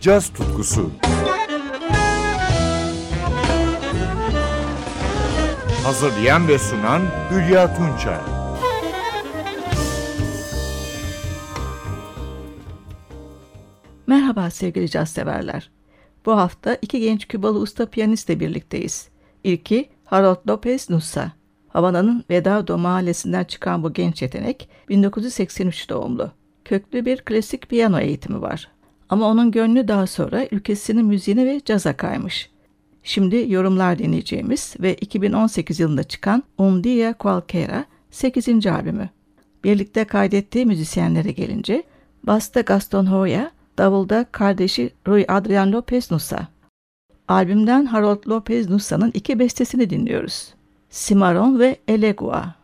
caz tutkusu. Hazırlayan ve sunan Hülya Tunçay. Merhaba sevgili caz severler. Bu hafta iki genç Kübalı usta piyanistle birlikteyiz. İlki Harold Lopez Nusa. Havana'nın Vedado mahallesinden çıkan bu genç yetenek 1983 doğumlu. Köklü bir klasik piyano eğitimi var. Ama onun gönlü daha sonra ülkesinin müziğine ve caza kaymış. Şimdi yorumlar dinleyeceğimiz ve 2018 yılında çıkan Un Dia Qualquera 8. albümü. Birlikte kaydettiği müzisyenlere gelince Basta Gaston Hoya, davulda kardeşi Rui Adrian Lopez Nusa. Albümden Harold Lopez Nusa'nın iki bestesini dinliyoruz. Cimarron ve Elegua.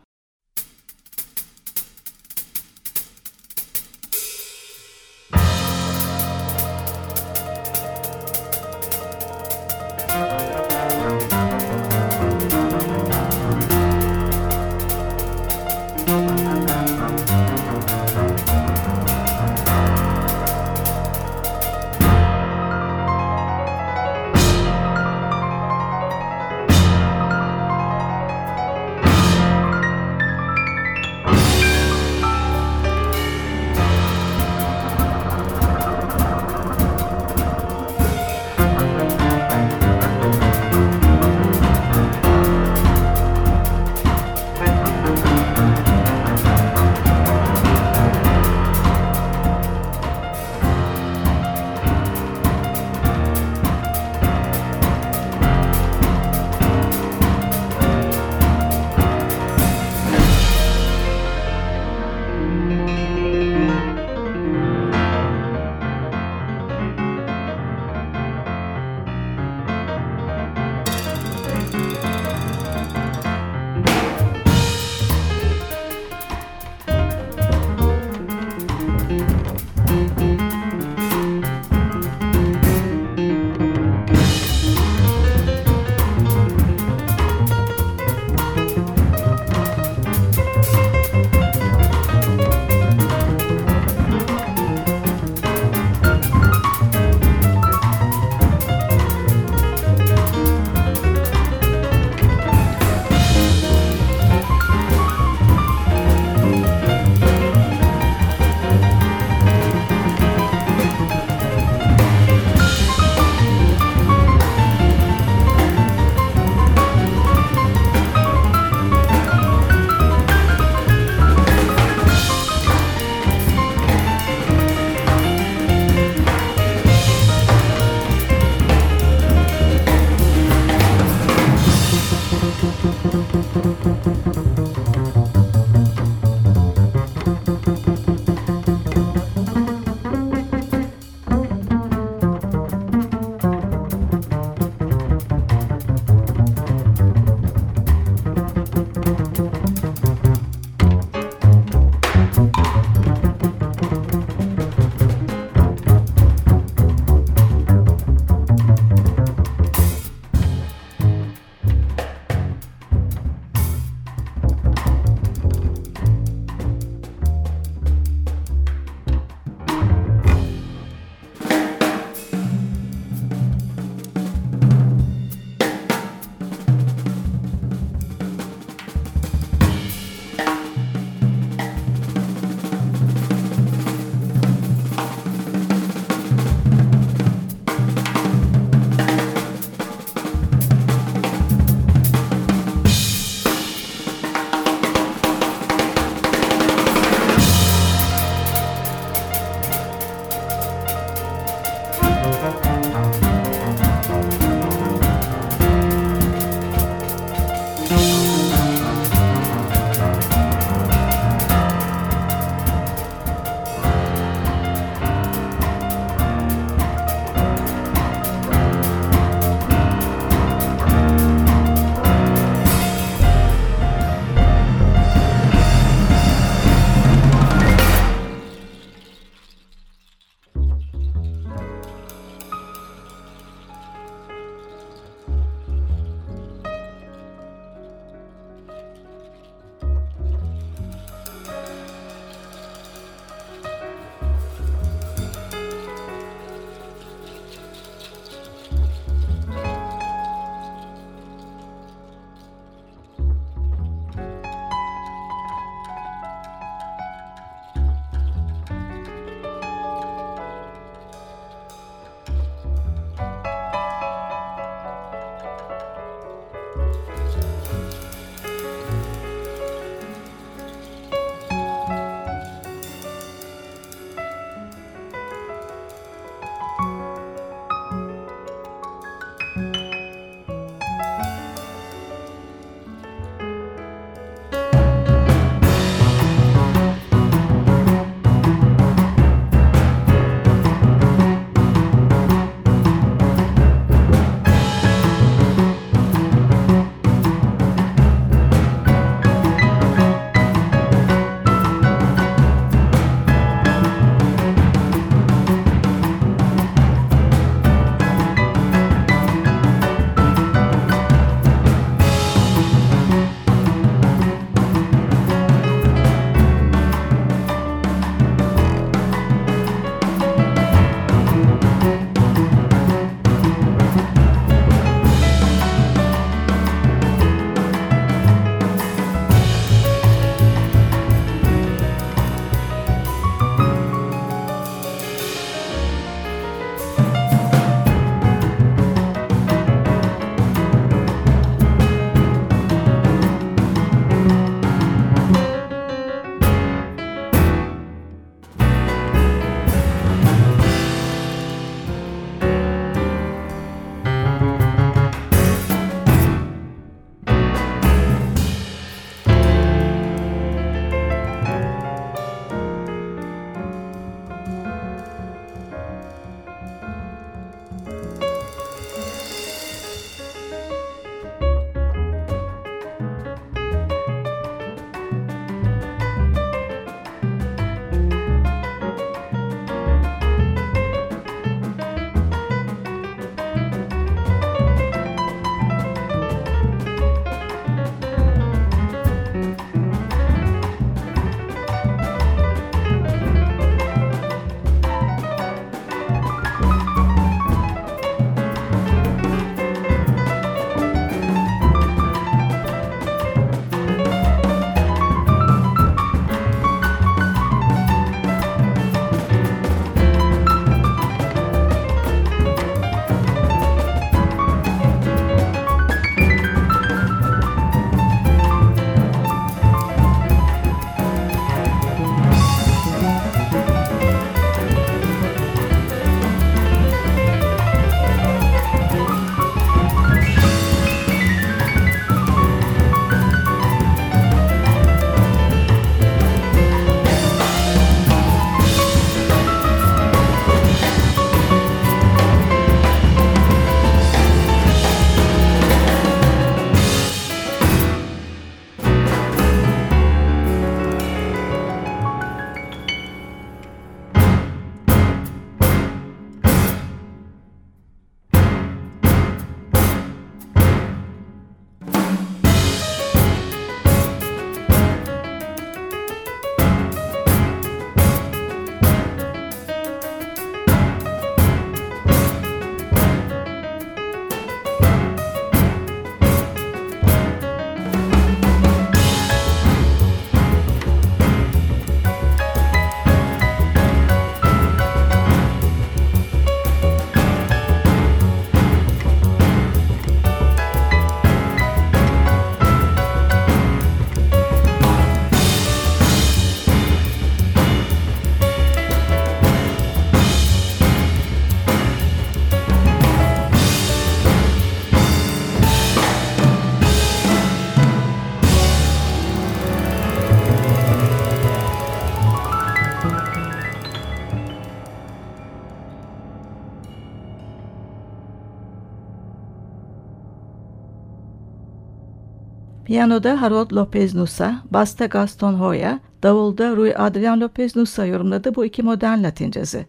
Piyanoda Harold Lopez Nusa, basta Gaston Hoya, davulda Rui Adrian Lopez Nusa yorumladı bu iki modern Latin cazı.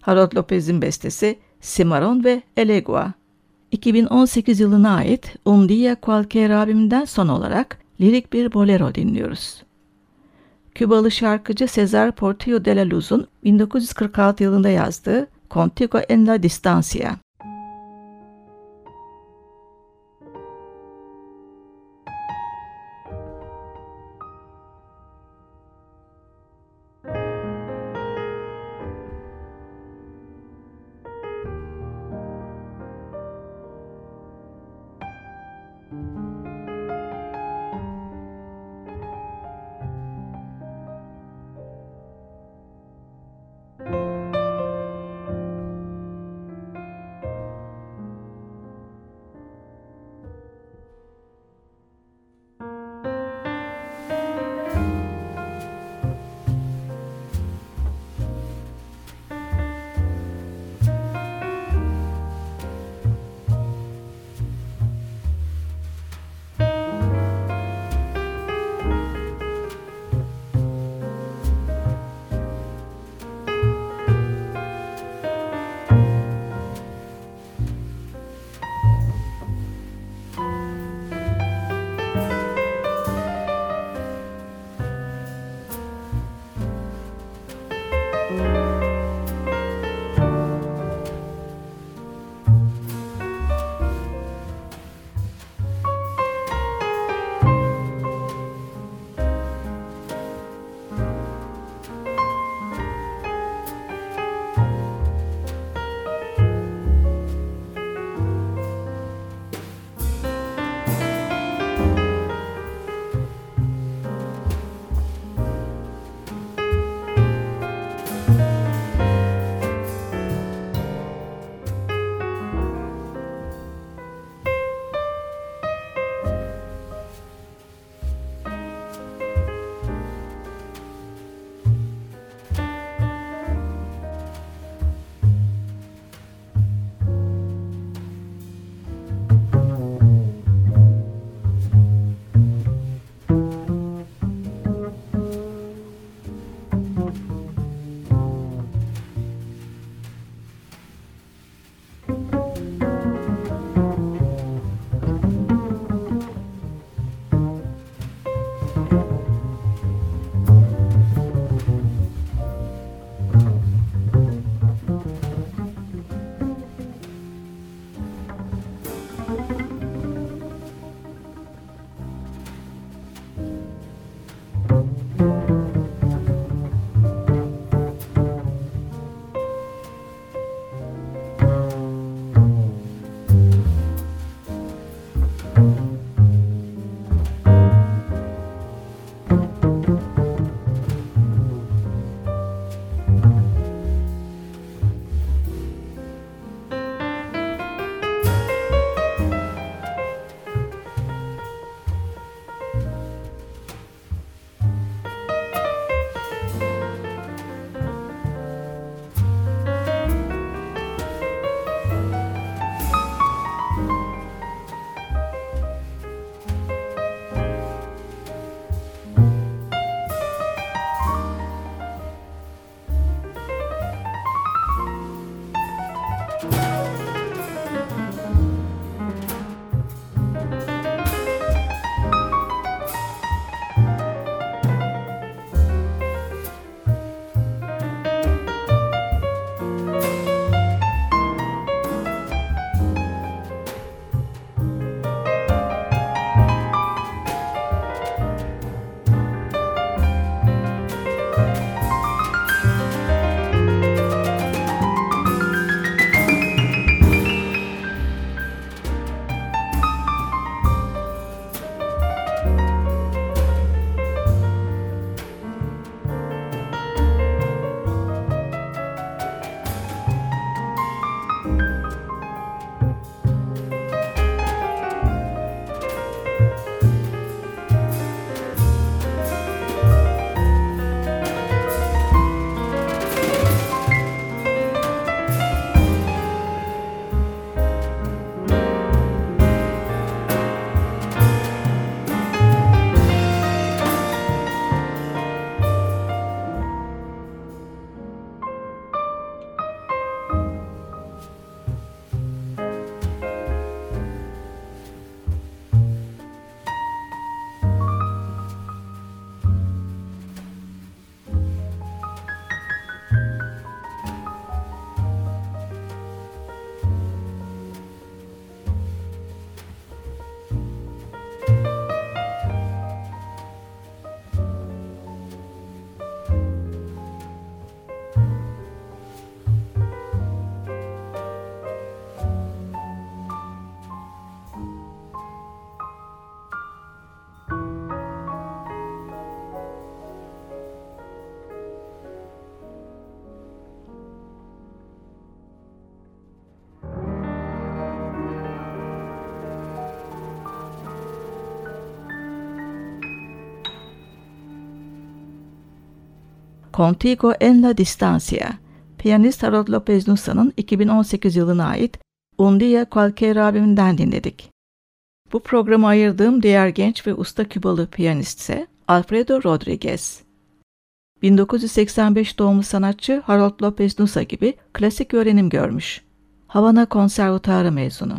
Harold Lopez'in bestesi Cimarron ve Elegua. 2018 yılına ait Un Dia Cualquier albümünden son olarak lirik bir bolero dinliyoruz. Kübalı şarkıcı Cesar Portillo de la Luz'un 1946 yılında yazdığı Contigo en la Distancia. Contigo en la Distancia, piyanist Harold Lopez Nusa'nın 2018 yılına ait Un Dia Cualquier albümünden dinledik. Bu programı ayırdığım diğer genç ve usta Kübalı piyanist ise Alfredo Rodriguez. 1985 doğumlu sanatçı Harold Lopez Nusa gibi klasik öğrenim görmüş. Havana Konservatuarı mezunu.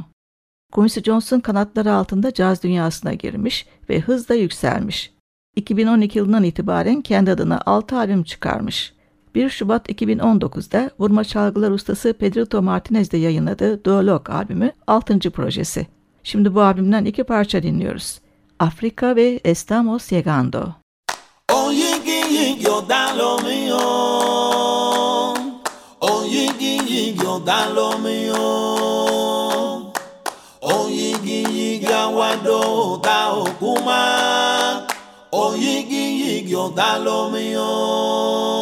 Quincy Jones'un kanatları altında caz dünyasına girmiş ve hızla yükselmiş. 2012 yılından itibaren kendi adına 6 albüm çıkarmış. 1 Şubat 2019'da vurma çalgılar ustası Pedrito Martinez'de yayınladığı Duolog albümü 6. projesi. Şimdi bu albümden iki parça dinliyoruz. Afrika ve Estamos Llegando. Oye, yo da lo mío. Oye, yo da lo mío. Oye, aguado da okuma. Oye, yo da lo mío.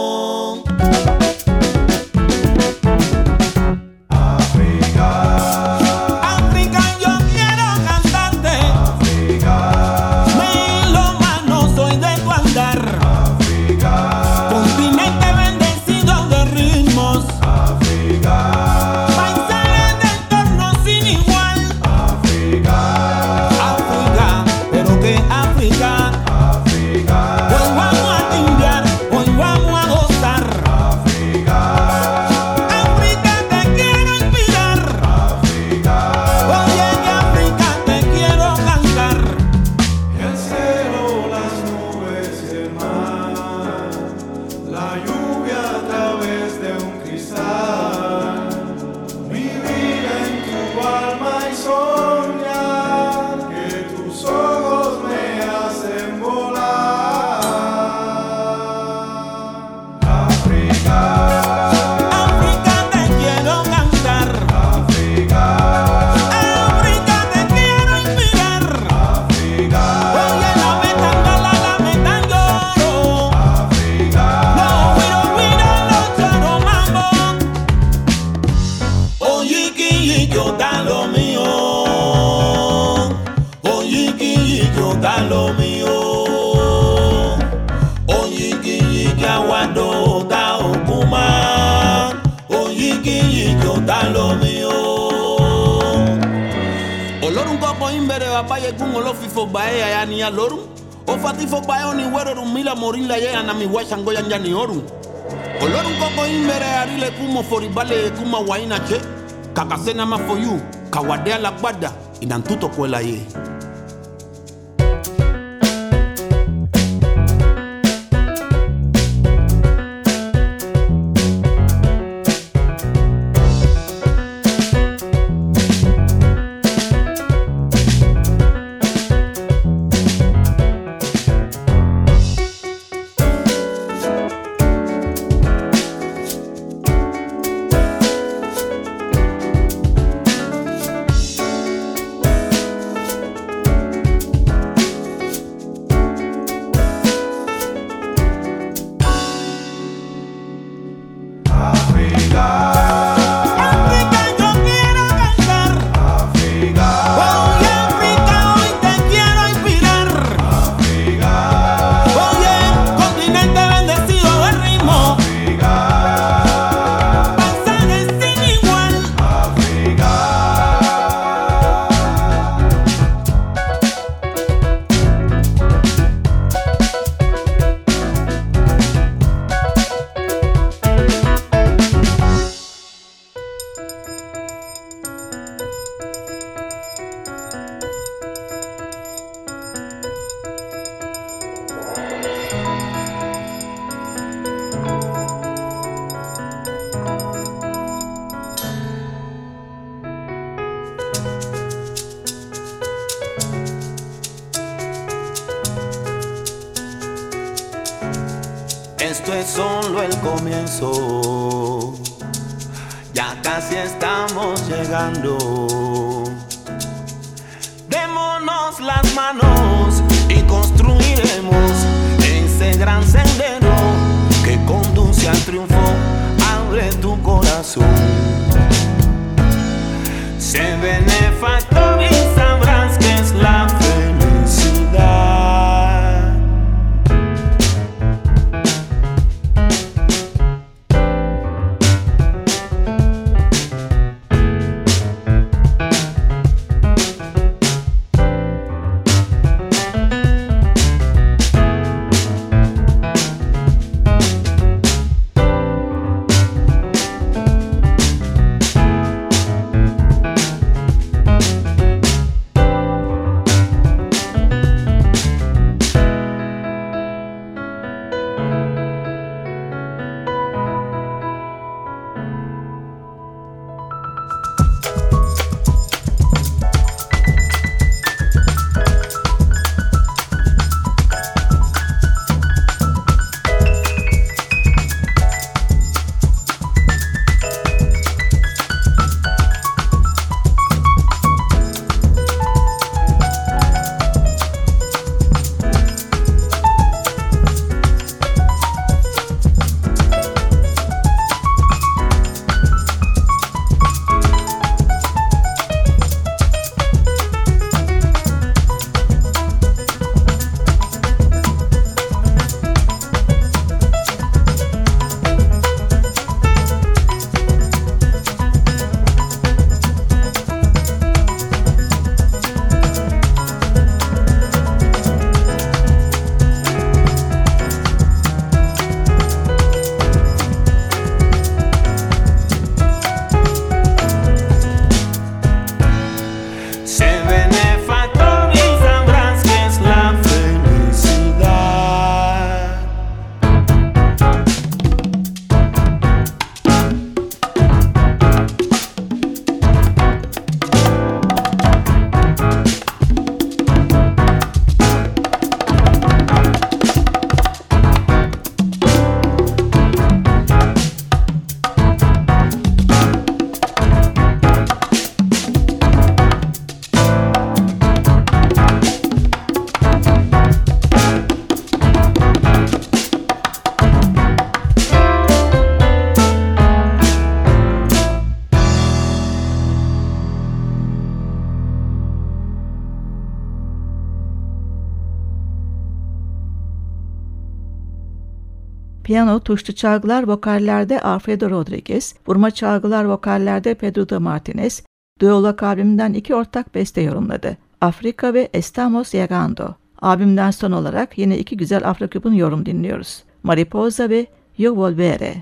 yegun olofifo bae ayani alorum ofatifo bae oniwerorum mila morila yea na miwashango yanjani orum olorun koko imbere arile kumo foribale kuma waina che. Kakasena mafoyu kawadea la gbada inantutokuela ye. Comienzo. Ya casi estamos llegando. Démonos las manos y construiremos ese gran sendero que conduce al triunfo. Abre tu corazón. Se benefactor Piyano, tuşlu çalgılar, vokallerde Alfredo Rodriguez, vurma çalgılar, vokallerde Pedro de Martinez, Duolak albümünden iki ortak beste yorumladı. Afrika ve Estamos Llegando. Albümden son olarak yine iki güzel Afroküp'ün yorum dinliyoruz. Mariposa ve Yo Volveré.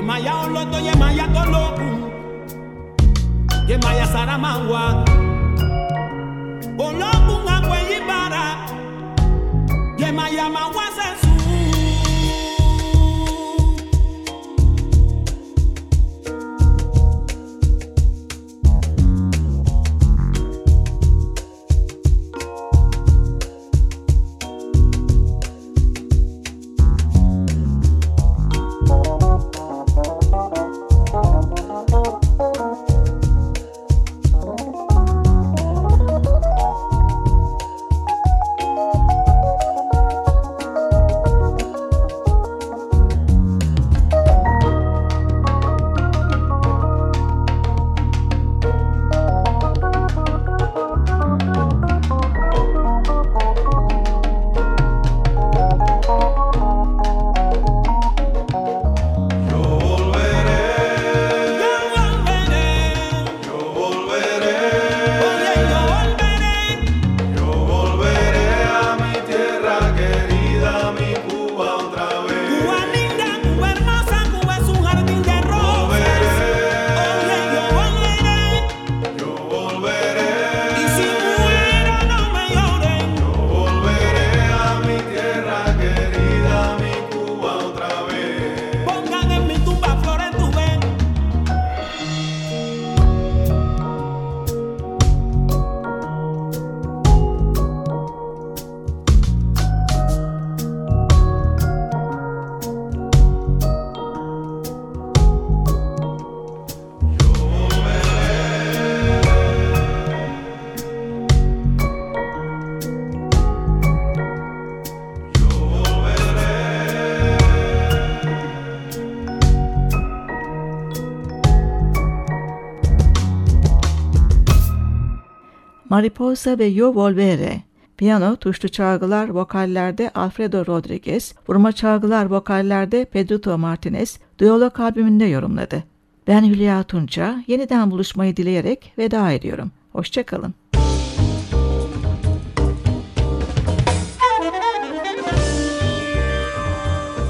yemaya Oloto, yemaya tologun yemaya saramangwa ologun apo eyibara yemaya mawa. Mariposa ve Yo Volvere. Piyano, tuşlu çalgılar, vokallerde Alfredo Rodriguez, vurma çalgılar, vokallerde Pedrito Martinez, Diyalog albümünde yorumladı. Ben Hülya Tunça, yeniden buluşmayı dileyerek veda ediyorum. Hoşçakalın.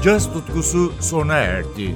Caz tutkusu sona erdi.